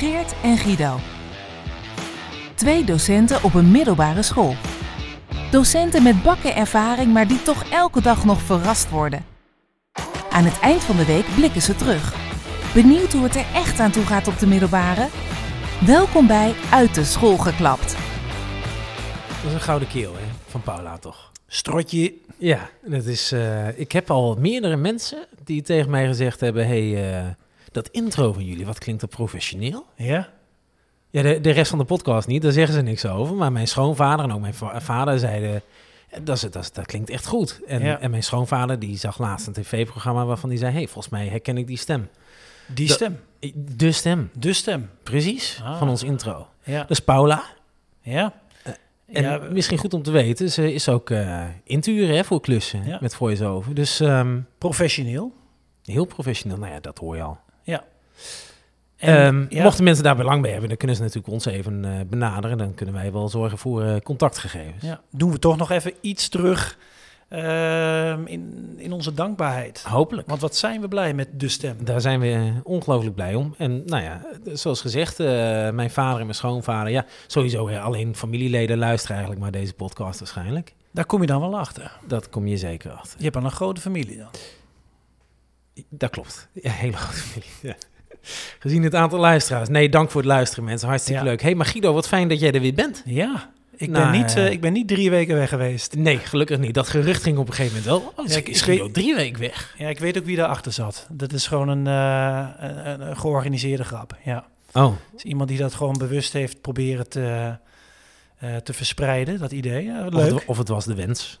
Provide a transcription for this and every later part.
Geert en Guido. Twee docenten op een middelbare school. Docenten met bakken ervaring, maar die toch elke dag nog verrast worden. Aan het eind van de week blikken ze terug. Benieuwd hoe het er echt aan toe gaat op de middelbare? Welkom bij Uit de School geklapt. Dat is een gouden keel, hè? Van Paula, toch? Strotje. Ja, dat is... eh, ik heb al meerdere mensen die tegen mij gezegd hebben... hey, eh, dat intro van jullie, wat klinkt dat professioneel? Ja? Ja, de, de rest van de podcast niet, daar zeggen ze niks over. Maar mijn schoonvader en ook mijn va- vader zeiden... eh, Dat, is, dat, is- dat klinkt echt goed. En, Ja. en mijn schoonvader die zag laatst een tv-programma waarvan die zei... hey, volgens mij herken ik die stem. Die stem. De stem, De stem. precies, Ah. van ons intro. Ja. Dat is Paula. Ja. En ja, misschien goed om te weten, ze is ook eh in te huren hè, voor klussen Ja. met voice-over. Dus ehm, professioneel. heel professioneel. Nou ja, dat hoor je al. Ja. Ehm, ja. Mochten mensen daar belang bij hebben, dan kunnen ze natuurlijk ons even eh, benaderen. Dan kunnen wij wel zorgen voor eh, contactgegevens. Ja. Doen we toch nog even iets terug ehm, in, in onze dankbaarheid. Hopelijk. Want wat zijn we blij met de stem. Daar zijn we eh, ongelooflijk blij om. En nou ja, zoals gezegd, mijn vader en mijn schoonvader, ja, sowieso alleen familieleden luisteren eigenlijk maar deze podcast waarschijnlijk. Daar kom je dan wel achter. Dat kom je zeker achter. Je hebt al een grote familie dan. Dat klopt. Ja, hele grote familie. Ja. Gezien het aantal luisteraars. Nee, dank voor het luisteren, mensen. Hartstikke Ja. leuk. hey, maar Guido, wat fijn dat jij er weer bent. Ja. Ik, Nou, ben niet, eh, eh, ik ben niet drie weken weg geweest. Nee, gelukkig niet. Dat gerucht ging op een gegeven moment wel. Oh, Ja, ik- is ik Guido weet- drie weken weg? Ja, ik weet ook wie daarachter zat. Dat is gewoon een, eh, een, een georganiseerde grap. Ja. Oh, is iemand die dat gewoon bewust heeft proberen te, te verspreiden, dat idee. Of het, of het was de wens.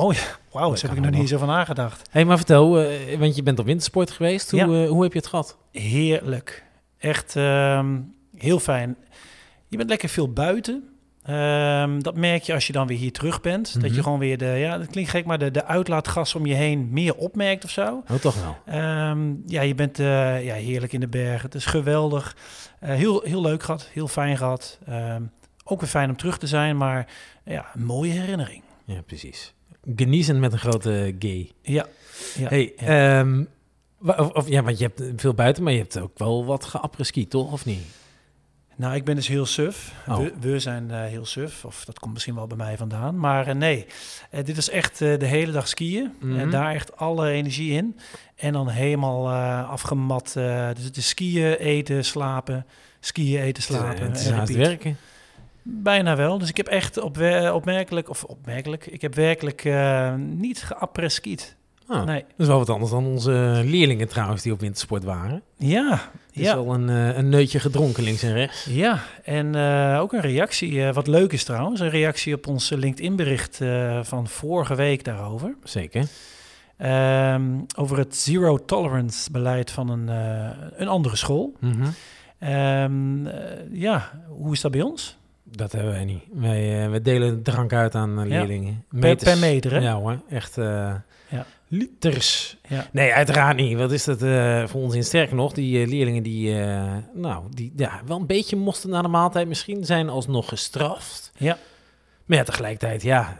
Oh ja, wauw, daar heb ik nog niet eens over nagedacht. hey, maar vertel, eh, want je bent op wintersport geweest. Hoe, Ja. eh, hoe heb je het gehad? Heerlijk. Echt ehm, heel fijn. Je bent lekker veel buiten. Ehm, dat merk je als je dan weer hier terug bent. Dat Mhm. je gewoon weer de, ja, dat klinkt gek, maar de, de uitlaatgas om je heen meer opmerkt of zo. Oh, toch wel. Ehm, ja, je bent eh, ja, heerlijk in de bergen. Het is geweldig. Heel, heel leuk gehad, heel fijn gehad. Ook weer fijn om terug te zijn, maar ja, een mooie herinnering. Ja, precies. Geniezen met een grote gay. Ja. ja hey, ja. ehm, of, of- ja, want je hebt veel buiten, maar je hebt ook wel wat geapres-ski, toch? Of niet? Nou, ik ben dus heel suf. Oh. We, we zijn eh, heel suf. Of dat komt misschien wel bij mij vandaan. Maar eh, nee, Eh, dit is echt de hele dag skiën. En daar echt alle energie in. En dan helemaal afgemat. dus het is skiën, eten, slapen. Skiën, eten, slapen. Het is haast repeat. werken. Bijna wel. Dus ik heb echt op, opmerkelijk, of opmerkelijk, ik heb werkelijk eh, niet geapres-skied. Oh, Nee. Dat is wel wat anders dan onze leerlingen trouwens die op wintersport waren. Ja, Het is ja. wel een, eh, een neutje gedronken links en rechts. Ja, en eh, ook een reactie, wat leuk is trouwens, een reactie op ons LinkedIn-bericht eh, van vorige week daarover. Zeker. Ehm, over het zero tolerance beleid van een, een andere school. Mhm. Ehm, eh, ja, hoe is dat bij ons? Dat hebben wij niet. Wij, eh, wij delen drank uit aan eh, Ja. leerlingen. Per, per meter, hè? Ja hoor, echt eh, Ja. liters. Ja. Nee, uiteraard niet. Wat is dat voor ons in sterker nog? Die leerlingen die, nou, die ja, wel een beetje moesten na de maaltijd misschien zijn alsnog gestraft. Ja. Maar ja, tegelijkertijd, ja,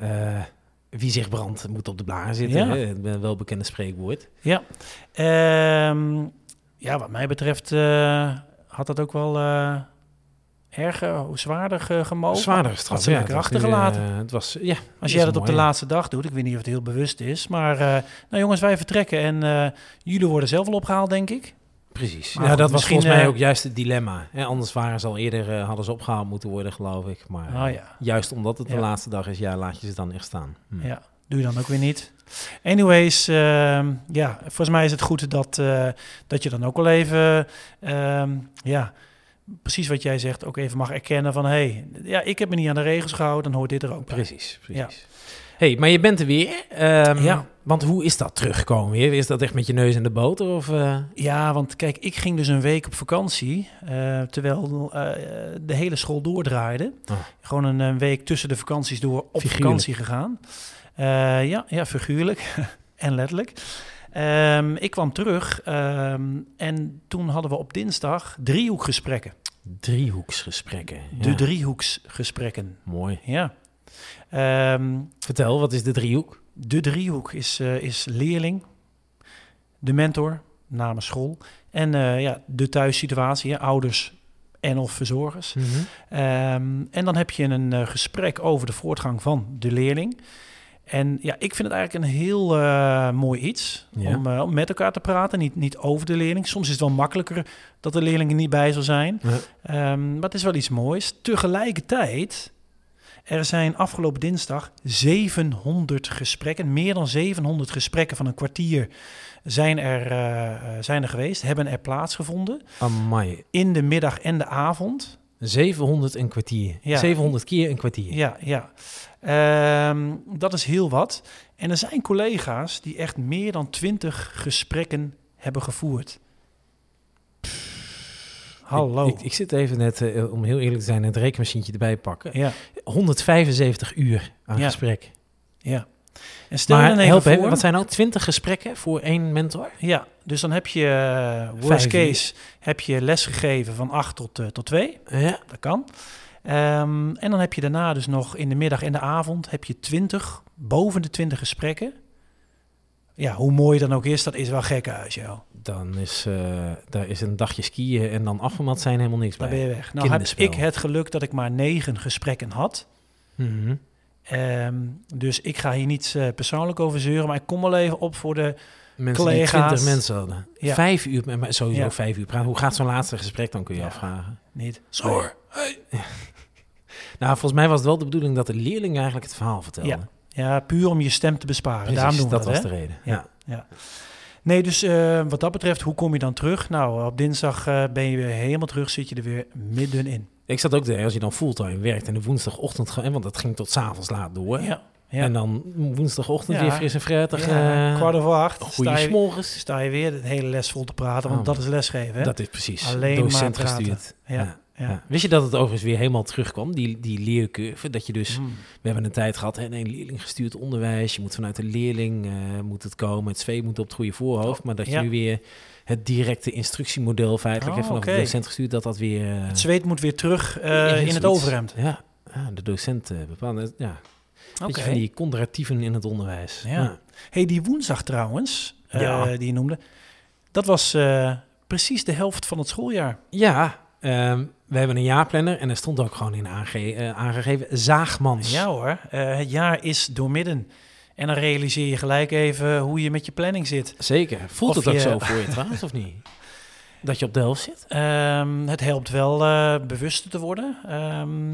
wie zich brandt moet op de blaren zitten. Ja. Hè? Het welbekende spreekwoord. Ja, Ehm, ja wat mij betreft had dat ook wel erger, zwaarder ge- gemogen. Zwaarder straf. Ja, nu, achtergelaten. eh, het was, ja, Als jij dat op de laatste dag doet, ik weet niet of het heel bewust is, maar eh, nou jongens, wij vertrekken en eh, jullie worden zelf wel opgehaald, denk ik. Precies. Maar ja, goed, dat was volgens mij ook juist het dilemma. Hè? Anders waren ze al eerder, hadden ze opgehaald moeten worden, geloof ik. Maar Oh ja. juist omdat het de Ja. laatste dag is, ja, laat je ze dan echt staan. Hm. Ja, doe je dan ook weer niet. Anyways, ehm, ja, volgens mij is het goed dat, dat je dan ook wel even, ehm, ja, precies wat jij zegt, ook even mag erkennen van, hé, hey, ja, ik heb me niet aan de regels gehouden, dan hoort dit er ook bij. Precies, precies. hey, maar je bent er weer. Ehm, Ja. Want hoe is dat teruggekomen weer? Is dat echt met je neus in de boter? Of, eh? Ja, want kijk, ik ging dus een week op vakantie, eh, terwijl eh, de hele school doordraaide. Ah. Gewoon een, een week tussen de vakanties door op Figuurlijk. vakantie gegaan. Ja, ja, figuurlijk en letterlijk. Ehm, ik kwam terug ehm, en toen hadden we op dinsdag driehoekgesprekken. Driehoeksgesprekken. De Ja, driehoeksgesprekken, Mooi. ja. Ehm, Vertel, wat is de driehoek? de driehoek is, eh, is leerling, de mentor namens school en eh, ja, de thuissituatie, ouders en of verzorgers. Mhm. Ehm, en dan heb je een eh, gesprek over de voortgang van de leerling. En ja, ik vind het eigenlijk een heel eh, mooi iets Ja. om, eh, om met elkaar te praten, niet, niet over de leerling. Soms is het wel makkelijker dat de leerling er niet bij zal zijn. Ja. Ehm, maar het is wel iets moois. Tegelijkertijd, er zijn afgelopen dinsdag 700 gesprekken, meer dan 700 gesprekken van een kwartier zijn er, eh, zijn er geweest, hebben er plaatsgevonden Amai. in de middag en de avond. 700 een kwartier. Ja. 700 keer een kwartier. Ja, ja. Ehm, dat is heel wat. En er zijn collega's die echt meer dan 20 gesprekken hebben gevoerd. Hallo. Ik, ik, ik zit even net, eh, om heel eerlijk te zijn, het rekenmachientje erbij pakken. ja, 175 uur aan Ja. gesprek. ja. En stel maar dan help voor... wat zijn nou 20 gesprekken voor één mentor? Ja, dus dan heb je eh, worst Vijf case, heb je les gegeven van 8 tot, eh, tot 2. Ja. Dat kan. Ehm, en dan heb je daarna dus nog in de middag en de avond heb je 20, boven de 20 gesprekken. Ja, hoe mooi dan ook is, dat is wel gek uit, joh. Dan is, eh, daar is een dagje skiën en dan afgemat zijn helemaal niks Daar bij. ben je weg. Nou heb ik het geluk dat ik maar negen gesprekken had. Mhm. Ehm, dus ik ga hier niet eh, persoonlijk over zeuren, maar ik kom wel even op voor de... Mensen Collega's. die 20 mensen hadden. Ja. Vijf uur, met mij- sowieso Ja. vijf uur praten. Hoe gaat zo'n laatste gesprek dan, kun je Ja. afvragen. Niet. Zoor. Hey. Nou, volgens mij was het wel de bedoeling dat de leerling eigenlijk het verhaal vertelde. Ja, Ja, puur om je stem te besparen. Precies, Daarom doen we dat dat, was hè? de reden. Ja. Ja. Ja. Nee, dus eh, wat dat betreft, hoe kom je dan terug? Nou, op dinsdag eh, ben je weer helemaal terug, zit je er weer middenin. Ik zat ook te als je dan fulltime werkt en de woensdagochtend, want dat ging tot 's avonds laat door. Ja, ja. En dan woensdagochtend Ja. weer fris en. Ja, eh, kwart over acht sta je, Goeiemorgens. sta je weer de hele les vol te praten, want Oh. dat is lesgeven. Hè? Dat is precies. Alleen docent maar gestuurd. Ja, Ja. Wist je dat het overigens weer helemaal terugkwam, die, die leercurve? Dat je dus, Mm. we hebben een tijd gehad, hè, nee, leerling gestuurd onderwijs. Je moet vanuit de leerling eh, moet het komen. Het zweep moet op het goede voorhoofd. Maar dat je nu weer het directe instructiemodel feitelijk Oh, vanaf de docent gestuurd, dat dat weer... eh, Het zweet moet weer terug eh, in het overhemd. Ja, ja de docent bepaalt. Ja, van die conderatieven in het onderwijs. Ja. Hey, die woensdag trouwens, Ja. die je noemde, dat was precies de helft van het schooljaar. Ja, ehm, we hebben een jaarplanner en er stond ook gewoon in aange- eh, aangegeven zaagmans. Ja hoor, eh, het jaar is doormidden. En dan realiseer je gelijk even hoe je met je planning zit. Zeker. Voelt Of het ook zo voor je trouwens, of niet? Dat je op de helft zit? Ehm, het helpt wel eh, bewuster te worden. Ehm,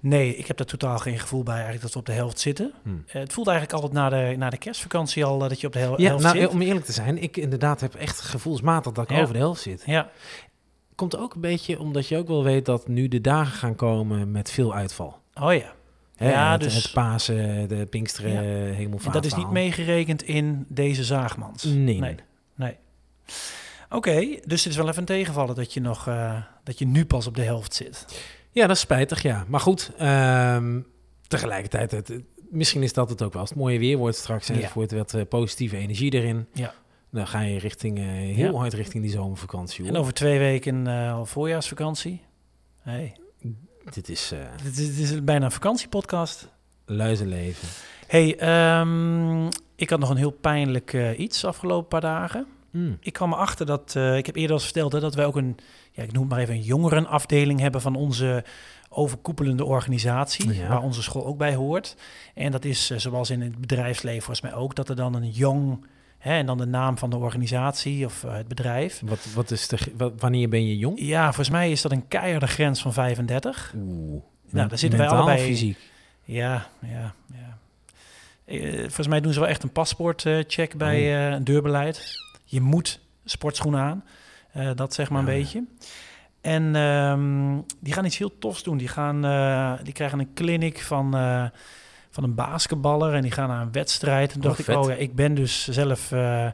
nee, ik heb daar totaal geen gevoel bij eigenlijk dat we op de helft zitten. Hm. Het voelt eigenlijk altijd na de, na de kerstvakantie al dat je op de hel- Ja, helft nou, zit. om eerlijk te zijn, ik inderdaad heb echt gevoelsmatig dat ik Ja. over de helft zit. Ja, Komt ook een beetje omdat je ook wel weet dat nu de dagen gaan komen met veel uitval. oh ja. Hè, Ja, het, dus- het Pasen, de Pinksteren, Ja. Hemelvaart. En dat is niet meegerekend in deze zaagmans. Nee. Nee. nee. Oké, dus het is wel even een tegenvallen dat je, nog, eh, dat je nu pas op de helft zit. Ja, dat is spijtig, ja. Maar goed, ehm, tegelijkertijd, het, misschien is dat het ook wel. Als het mooie weer wordt straks en Ja. wordt wat eh, positieve energie erin. Ja. Dan ga je richting, eh, heel Ja. hard richting die zomervakantie. Hoor. En over twee weken eh, al voorjaarsvakantie. Hey, Dit is eh dit, is, dit is bijna een vakantiepodcast. luizenleven. Hey, ehm, ik had nog een heel pijnlijk eh, iets afgelopen paar dagen. Mm. Ik kwam erachter dat, eh, ik heb eerder al verteld, hè, dat wij ook een, ja, ik noem het maar even een jongerenafdeling hebben van onze overkoepelende organisatie, Ja. waar onze school ook bij hoort. En dat is eh, zoals in het bedrijfsleven volgens mij ook, dat er dan een jong, hè, en dan de naam van de organisatie of eh, het bedrijf. Wat, wat is de, wat- wanneer ben je jong? Ja, volgens mij is dat een keiharde grens van 35. Oeh. Nou, daar zitten wij allebei- fysiek. Ja, ja, ja. Eh, volgens mij doen ze wel echt een paspoortcheck bij Oh. eh, een deurbeleid. Je moet sportschoenen aan. Eh, dat zeg maar een Ja. beetje. En ehm, die gaan iets heel tofs doen. Die, gaan, eh, die krijgen een clinic van, eh, van een basketballer en die gaan naar een wedstrijd. En Oh, dacht ik, oh ja, ik ben dus zelf eh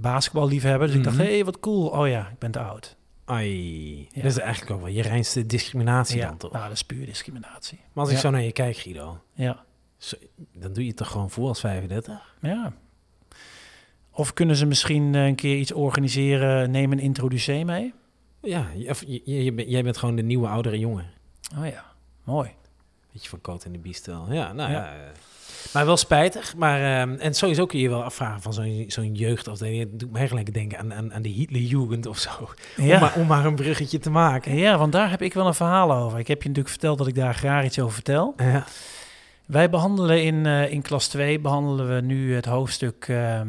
basketballiefhebber. Dus ik dacht, Mhm. hé, hey, wat cool. Oh ja, ik ben te oud. Ai, Ja. dat is eigenlijk ook wel je reinste discriminatie Ja, dan toch? nou, dat is puur discriminatie. Maar als ik Ja. zo naar je kijk, Guido, Ja, zo- dan doe je het toch gewoon voor als 35? ja. Of kunnen ze misschien eh, een keer iets organiseren? Neem een introducee mee. Ja, je- of je- jij bent gewoon de nieuwe oudere jongen. Oh ja, mooi. Beetje van Coat en de Biestel. Ja, nou ja. Ja. eh. Maar wel spijtig. Maar, ehm, en sowieso kun je je wel afvragen van zo'n zo'n jeugdafdeling. Het doet mij gelijk denken aan, aan, aan de Hitlerjugend of zo. Om, maar, om maar een bruggetje te maken. Ja, want daar heb ik wel een verhaal over. Ik heb je natuurlijk verteld dat ik daar graag iets over vertel. Ja. Wij behandelen in, eh, in klas 2 behandelen we nu het hoofdstuk ehm,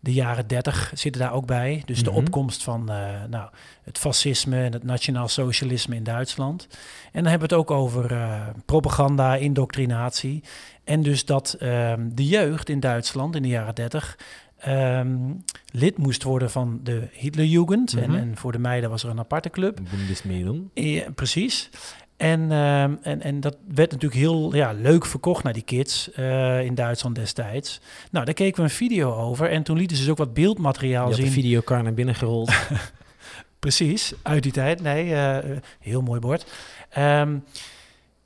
de jaren 30 zitten daar ook bij. Dus de Mhm. opkomst van eh, nou, het fascisme en het nationaal socialisme in Duitsland. En dan hebben we het ook over eh, propaganda, indoctrinatie. En dus dat ehm, de jeugd in Duitsland in de jaren 30 ehm, lid moest worden van de Hitlerjugend. Mhm. en, en voor de meiden was er een aparte club. Bundesmedum. Ja, precies. En, ehm, en, en dat werd natuurlijk heel ja, leuk verkocht naar die kids eh, in Duitsland destijds. Nou, daar keken we een video over en toen lieten ze dus ook wat beeldmateriaal had de zien. videokar naar binnen gerold. Precies, uit die tijd. Nee, eh, heel mooi bord. Ehm,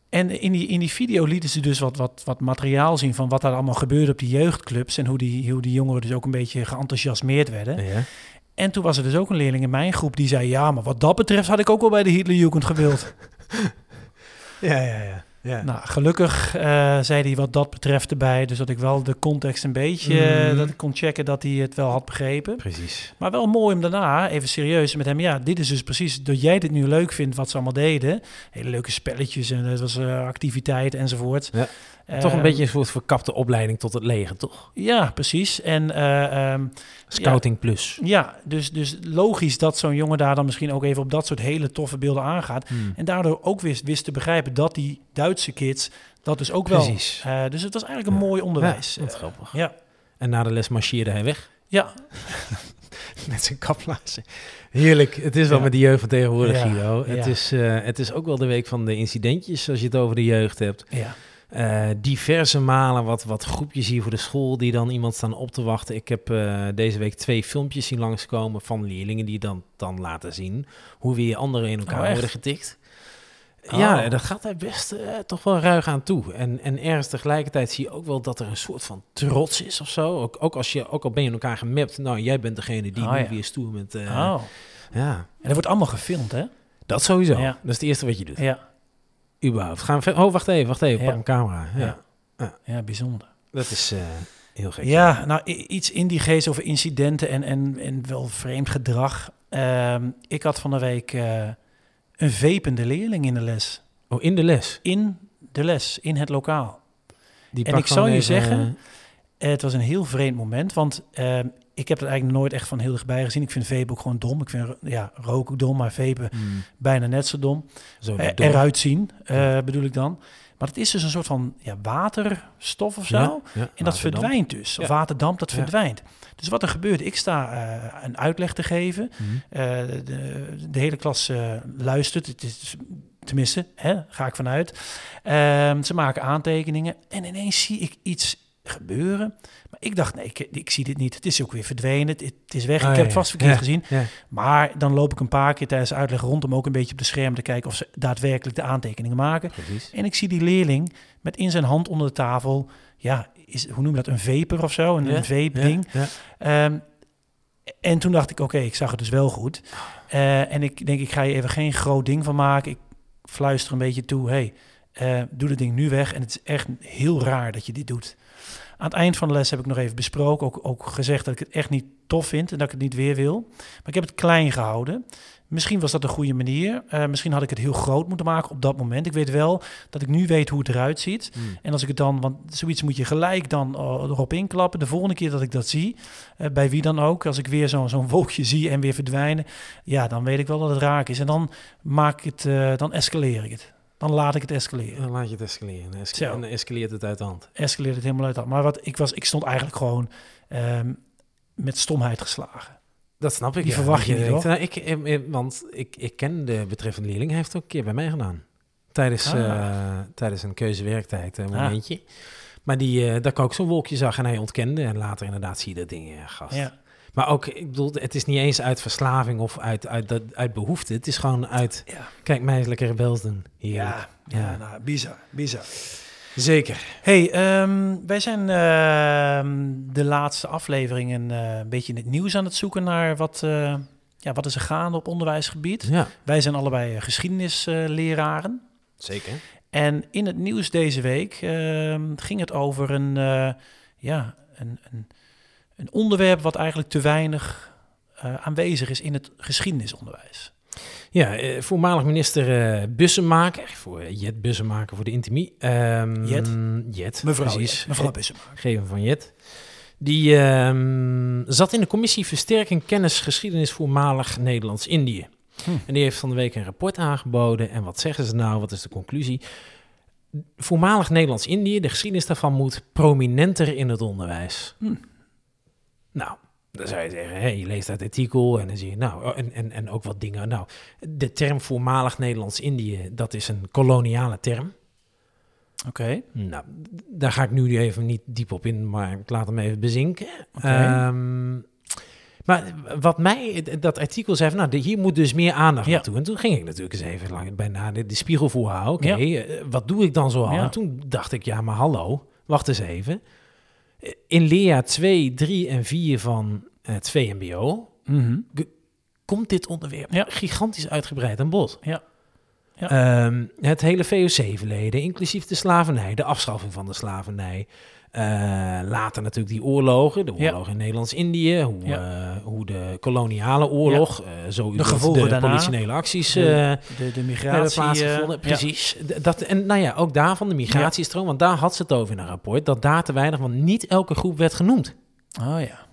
en in die, in die video lieten ze dus wat, wat, wat materiaal zien van wat daar allemaal gebeurde op die jeugdclubs. En hoe die, hoe die jongeren dus ook een beetje geenthousiasmeerd werden. ja. En toen was er dus ook een leerling in mijn groep die zei... ja, maar wat dat betreft had ik ook wel bij de Hitlerjugend gewild. ja, ja, ja. ja. Nou, gelukkig eh, zei hij wat dat betreft erbij. Dus dat ik wel de context een beetje... Mhm. dat ik kon checken dat hij het wel had begrepen. Precies. Maar wel mooi om daarna, even serieus met hem... Ja, dit is dus precies dat jij dit nu leuk vindt wat ze allemaal deden. Hele leuke spelletjes en het was eh, activiteiten enzovoort. Ja. Toch een Eh, beetje een soort verkapte opleiding tot het leger, toch? Ja, precies. En eh, ehm, Scouting plus. ja, dus, dus logisch dat zo'n jongen daar dan misschien ook even op dat soort hele toffe beelden aangaat. Hmm. En daardoor ook wist, wist te begrijpen dat die Duitse kids dat dus ook Precies. wel. Eh, dus het was eigenlijk een Ja. mooi onderwijs. Ja, wat Eh, grappig. ja, En na de les marcheerde hij weg. ja, Met zijn kaplaarzen. Heerlijk. Het is wel Ja. met de jeugd van tegenwoordig, Ja, Guido. Het, ja. is, eh, het is ook wel de week van de incidentjes, als je het over de jeugd hebt. ja. Eh, diverse malen wat, wat groepjes hier voor de school die dan iemand staan op te wachten. Ik heb eh, deze week twee filmpjes zien langskomen van leerlingen die dan, dan laten zien hoe weer anderen in elkaar Oh, worden getikt. Oh. Ja, dat gaat daar best eh, toch wel ruig aan toe. En, en ergens tegelijkertijd zie je ook wel dat er een soort van trots is of zo. Ook, ook, als je, ook al ben je in elkaar gemapt, nou, jij bent degene die Oh, nu ja. weer stoer met... oh. Ja, En dat wordt allemaal gefilmd, hè? dat sowieso. Ja. Dat is het eerste wat je doet. Ja, Überhaupt. Gaan we Oh, wacht even, wacht even. Pak een camera. Ja. ja. ja bijzonder. Dat is eh, heel gek. Ja, nou, iets in die geest over incidenten en, en, en wel vreemd gedrag. Ehm, ik had van de week eh, een vepende leerling in de les. Oh, in de les. In de les, in het lokaal. Die En ik zal gewoon je zeggen, Eh, het was een heel vreemd moment, want ehm, ik heb het eigenlijk nooit echt van heel dichtbij gezien. Ik vind vapen ook gewoon dom. Ik vind ja, roken dom, maar vapen eh, hmm, bijna net zo dom. zo Eh, eruit zien, eh, bedoel ik dan. Maar het is dus een soort van ja, waterstof of zo. Ja, ja, En dat verdwijnt dus. Of waterdamp, dat verdwijnt. Dus wat er gebeurt, ik sta een uitleg te geven. Hmm. De, de hele klas luistert. Het is, tenminste, hè, ga ik vanuit. Ehm, ze maken aantekeningen. En ineens zie ik iets gebeuren. Maar ik dacht, nee, ik, ik zie dit niet. Het is ook weer verdwenen. Het, het is weg. Ah, ik ja, heb het vast verkeerd Ja, gezien. Ja. Maar dan loop ik een paar keer tijdens de uitleg rond om ook een beetje op de scherm te kijken of ze daadwerkelijk de aantekeningen maken. Precies. En ik zie die leerling met in zijn hand onder de tafel, ja, is, hoe noem je dat, een vapor of zo, een, een. Ja, ja. Ehm, en toen dacht ik, oké, ik zag het dus wel goed. Eh, en ik denk, ik ga je even geen groot ding van maken. Ik fluister een beetje toe, hey, eh, doe dat ding nu weg. En het is echt heel raar dat je dit doet. Aan het eind van de les heb ik nog even besproken, ook, ook gezegd dat ik het echt niet tof vind en dat ik het niet weer wil. Maar ik heb het klein gehouden. Misschien was dat een goede manier. Eh, misschien had ik het heel groot moeten maken op dat moment. Ik weet wel dat ik nu weet hoe het eruit ziet. Hmm. En als ik het dan, want zoiets moet je gelijk dan eh, erop inklappen. De volgende keer dat ik dat zie, eh, bij wie dan ook, als ik weer zo'n zo'n wolkje zie en weer verdwijnen, ja, dan weet ik wel dat het raak is. En dan maak ik het, dan escaleer ik het. Dan laat ik het escaleren. Dan laat je het escaleren. Dan escaleert het uit de hand. Escaleert het helemaal uit. de hand. Maar wat ik was, ik stond eigenlijk gewoon ehm, met stomheid geslagen. Dat snap ik. Die ja. verwacht je niet, nou, ik, eh, eh, Want ik, ik ken de betreffende leerling. Hij heeft het ook een keer bij mij gedaan. Tijdens, Ah. tijdens een keuzewerktijd, een Ah. momentje. Maar die, dat ik ook zo'n wolkje zag en hij ontkende. En later inderdaad zie je dat ding, ja, gast. Ja. Maar ook, ik bedoel, het is niet eens uit verslaving of uit, uit, dat- uit behoefte. Het is gewoon uit, Ja. kijk, mij lekker. Heerlijk. Ja, ja, Ja. nou, bizar, bizar. Zeker. Hey, ehm, wij zijn ehm, de laatste afleveringen eh, een beetje in het nieuws aan het zoeken naar wat, eh, ja, wat is er gaande op onderwijsgebied. Ja, Wij zijn allebei eh, geschiedenisleraren. zeker. En in het nieuws deze week ehm, ging het over een, eh, ja, een, een, een onderwerp wat eigenlijk te weinig eh, aanwezig is in het geschiedenisonderwijs. Ja, eh, voormalig minister eh, Bussemaker, voor eh, Jet Bussemaker voor de Intimie. Ehm, Jet? Jet, Mevrouw, precies. mevrouw Bussemaker. Geven van Jet. Die ehm, zat in de commissie Versterking Kennis Geschiedenis Voormalig Nederlands-Indië. Hm. En die heeft van de week een rapport aangeboden. En wat zeggen ze nou? Wat is de conclusie? Voormalig Nederlands-Indië, de geschiedenis daarvan moet prominenter in het onderwijs. Hm. Nou, dan zou je zeggen, hé, je leest dat artikel en dan zie je, nou, oh, en, en, en ook wat dingen. Nou, de term voormalig Nederlands-Indië, dat is een koloniale term. Oké. Nou, daar ga ik nu even niet diep op in, maar ik laat hem even bezinken. Oké. Ehm, maar wat mij, dat artikel zei van, nou, hier moet dus meer aandacht Ja. naartoe. En toen ging ik natuurlijk eens even lang bijna de, de spiegel voorhouden. Oké, Ja. eh, wat doe ik dan zo al? Ja. En toen dacht ik, ja, maar hallo, wacht eens even. Eh, In leerjaar 2, 3 en 4 van het VMBO Mhm. komt dit onderwerp Ja. gigantisch uitgebreid aan bod. Ja. Ja. Ehm, het hele VOC-verleden, inclusief de slavernij, de afschaffing van de slavernij. Eh, later natuurlijk die oorlogen, de Ja. oorlog in Nederlands-Indië, hoe, Ja. eh, hoe de koloniale oorlog, eh zo De gevolgen de daarna. politionele acties De, de, migratie. Precies. Dat, en nou ja, ook daarvan de migratiestroom, want daar had ze het over in een rapport, dat daar te weinig, want niet elke groep werd genoemd. Oh ja.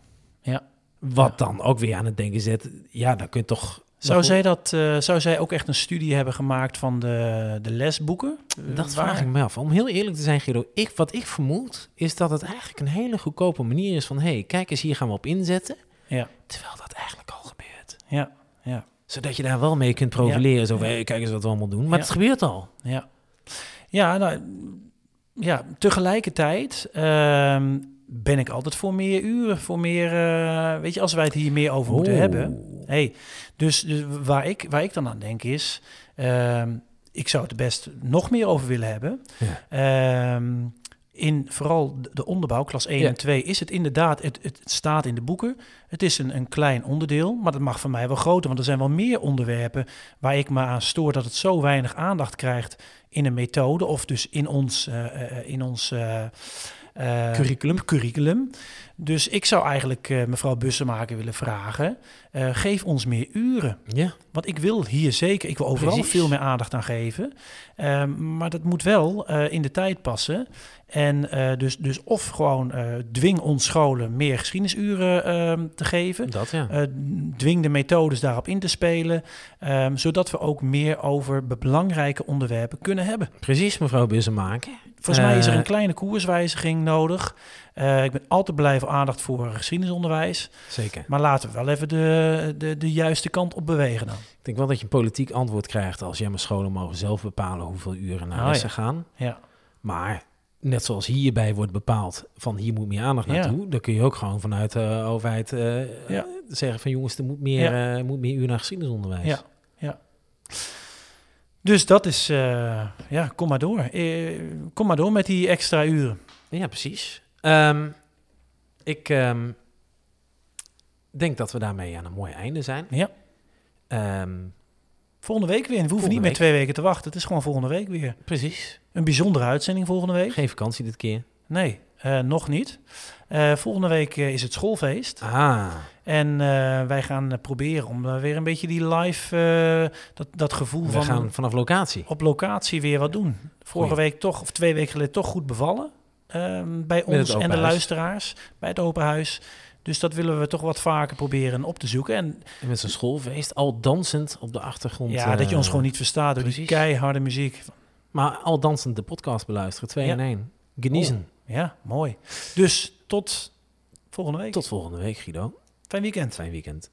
Wat Ja. dan ook weer aan het denken zet, ja, dan kun je toch... Zou zij, dat, eh, zou zij ook echt een studie hebben gemaakt van de, de lesboeken? Eh, Dat waar- vraag ik me af. Om heel eerlijk te zijn, Guido, ik, wat ik vermoed is dat het eigenlijk een hele goedkope manier is van... hé, hey, kijk eens, hier gaan we op inzetten. Ja. Terwijl dat eigenlijk al gebeurt. Ja, ja, Zodat je daar wel mee kunt profileren. Zo van, Ja. hey, kijk eens wat we allemaal doen. Maar Ja. het gebeurt al. ja. Ja, nou, ja tegelijkertijd ehm, ben ik altijd voor meer uren, voor meer... eh, weet je, als wij het hier meer over moeten Oeh. hebben... Hey, dus, dus waar, ik, waar ik dan aan denk is... ehm, ik zou het best nog meer over willen hebben. Ja. Ehm, in vooral de- de onderbouw, klas 1 Ja. en 2, is het inderdaad, het, het staat in de boeken. Het is een, een klein onderdeel, maar dat mag van mij wel groter. Want er zijn wel meer onderwerpen waar ik me aan stoor dat het zo weinig aandacht krijgt in een methode. Of dus in ons, eh, eh, in ons Curriculum. curriculum. Dus ik zou eigenlijk eh, mevrouw Bussemaker willen vragen, eh, geef ons meer uren. Ja, Want ik wil hier zeker, ik wil overal Precies. veel meer aandacht aan geven. Ehm, maar dat moet wel eh, in de tijd passen. En dus, dus of gewoon dwing ons scholen meer geschiedenisuren ehm, te geven. dat ja. Dwing de methodes daarop in te spelen. ehm, zodat we ook meer over belangrijke onderwerpen kunnen hebben. Precies, mevrouw Bussemaker. Volgens mij is er een kleine koerswijziging nodig. Eh, ik ben altijd blij voor aandacht voor geschiedenisonderwijs. Zeker. Maar laten we wel even de, de, de juiste kant op bewegen dan. Ik denk wel dat je een politiek antwoord krijgt als ja, maar scholen mogen zelf bepalen hoeveel uren naar Oh, lessen ja. gaan. Ja. Maar net zoals hierbij wordt bepaald van hier moet meer aandacht Ja. naartoe, dan kun je ook gewoon vanuit de overheid eh, Ja. zeggen van jongens, er moet meer, eh, moet meer uur naar geschiedenisonderwijs. Ja, ja. Dus dat is, ja, kom maar door. Kom maar door met die extra uren. Ja, precies. Ehm, ik ehm, denk dat we daarmee aan een mooi einde zijn. Ja. Ehm, Volgende week weer. En we hoeven niet meer twee weken te wachten. Het is gewoon volgende week weer. precies. Een bijzondere uitzending volgende week. Geen vakantie dit keer. Nee, eh, nog niet. Eh, volgende week eh, is het schoolfeest. Ah, En wij gaan proberen om weer een beetje die live, dat, dat gevoel we van gaan vanaf locatie. op locatie weer wat doen. Vorige Goeie. week toch, of twee weken geleden, toch goed bevallen. Ehm, bij ons en de huis. luisteraars bij het open huis. Dus dat willen we toch wat vaker proberen op te zoeken. En En met zo'n schoolfeest, al dansend op de achtergrond. ja, dat je ons eh, gewoon niet verstaat door die keiharde muziek. Maar al dansend de podcast beluisteren, twee Ja. in één. Geniezen. Ja, mooi. Dus tot volgende week. Tot volgende week, Guido. Fijn weekend. Fijn weekend.